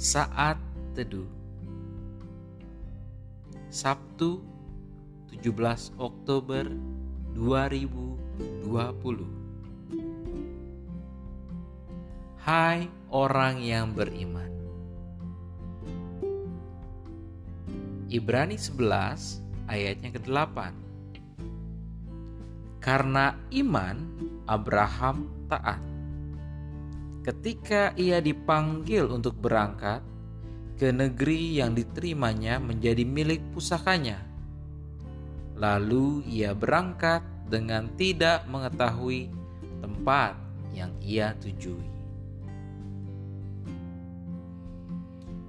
Saat Teduh. Sabtu 17 Oktober 2020 Hai orang yang beriman. Ibrani 11 ayatnya ke-8 Karena iman Abraham taat ketika ia dipanggil untuk berangkat ke negeri yang diterimanya menjadi milik pusakanya. Lalu ia berangkat dengan tidak mengetahui tempat yang ia tujui.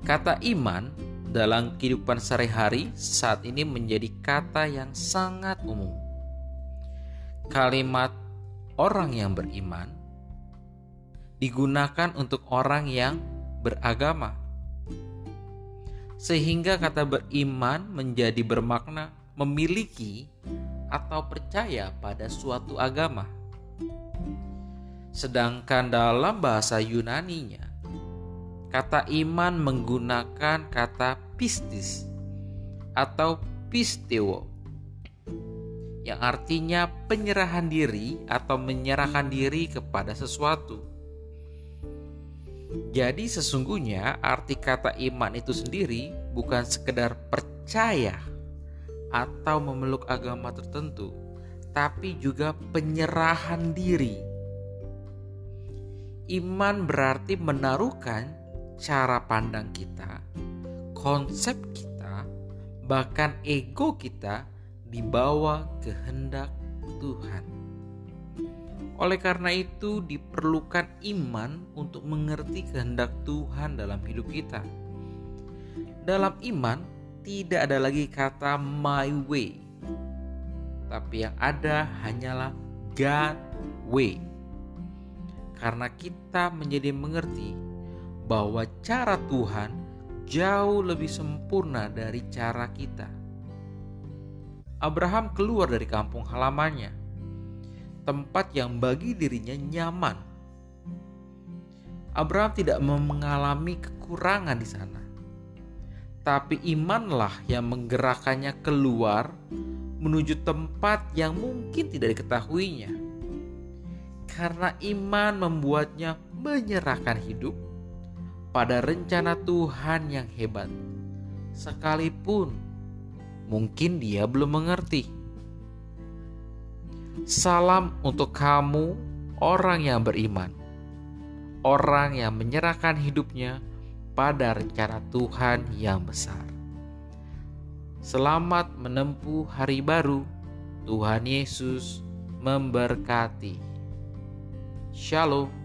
Kata iman dalam kehidupan sehari-hari saat ini menjadi kata yang sangat umum. Kalimat orang yang beriman digunakan untuk orang yang beragama. Sehingga kata beriman menjadi bermakna memiliki atau percaya pada suatu agama. Sedangkan dalam bahasa Yunaninya, kata iman menggunakan kata pistis atau pisteo yang artinya penyerahan diri atau menyerahkan diri kepada sesuatu. Jadi sesungguhnya arti kata iman itu sendiri bukan sekedar percaya atau memeluk agama tertentu, tapi juga penyerahan diri. Iman berarti menaruhkan cara pandang kita, konsep kita, bahkan ego kita di bawah kehendak Tuhan. Oleh karena itu, diperlukan iman untuk mengerti kehendak Tuhan dalam hidup kita. Dalam iman, tidak ada lagi kata "my way", tapi yang ada hanyalah God way. Karena kita menjadi mengerti bahwa cara Tuhan jauh lebih sempurna dari cara kita. Abraham keluar dari kampung halamannya tempat yang bagi dirinya nyaman. Abraham tidak mengalami kekurangan di sana, tapi imanlah yang menggerakkannya keluar menuju tempat yang mungkin tidak diketahuinya. Karena iman membuatnya menyerahkan hidup pada rencana Tuhan yang hebat, sekalipun mungkin dia belum mengerti. Salam untuk kamu, orang yang beriman, orang yang menyerahkan hidupnya pada rencana Tuhan yang besar. Selamat menempuh hari baru. Tuhan Yesus memberkati. Shalom.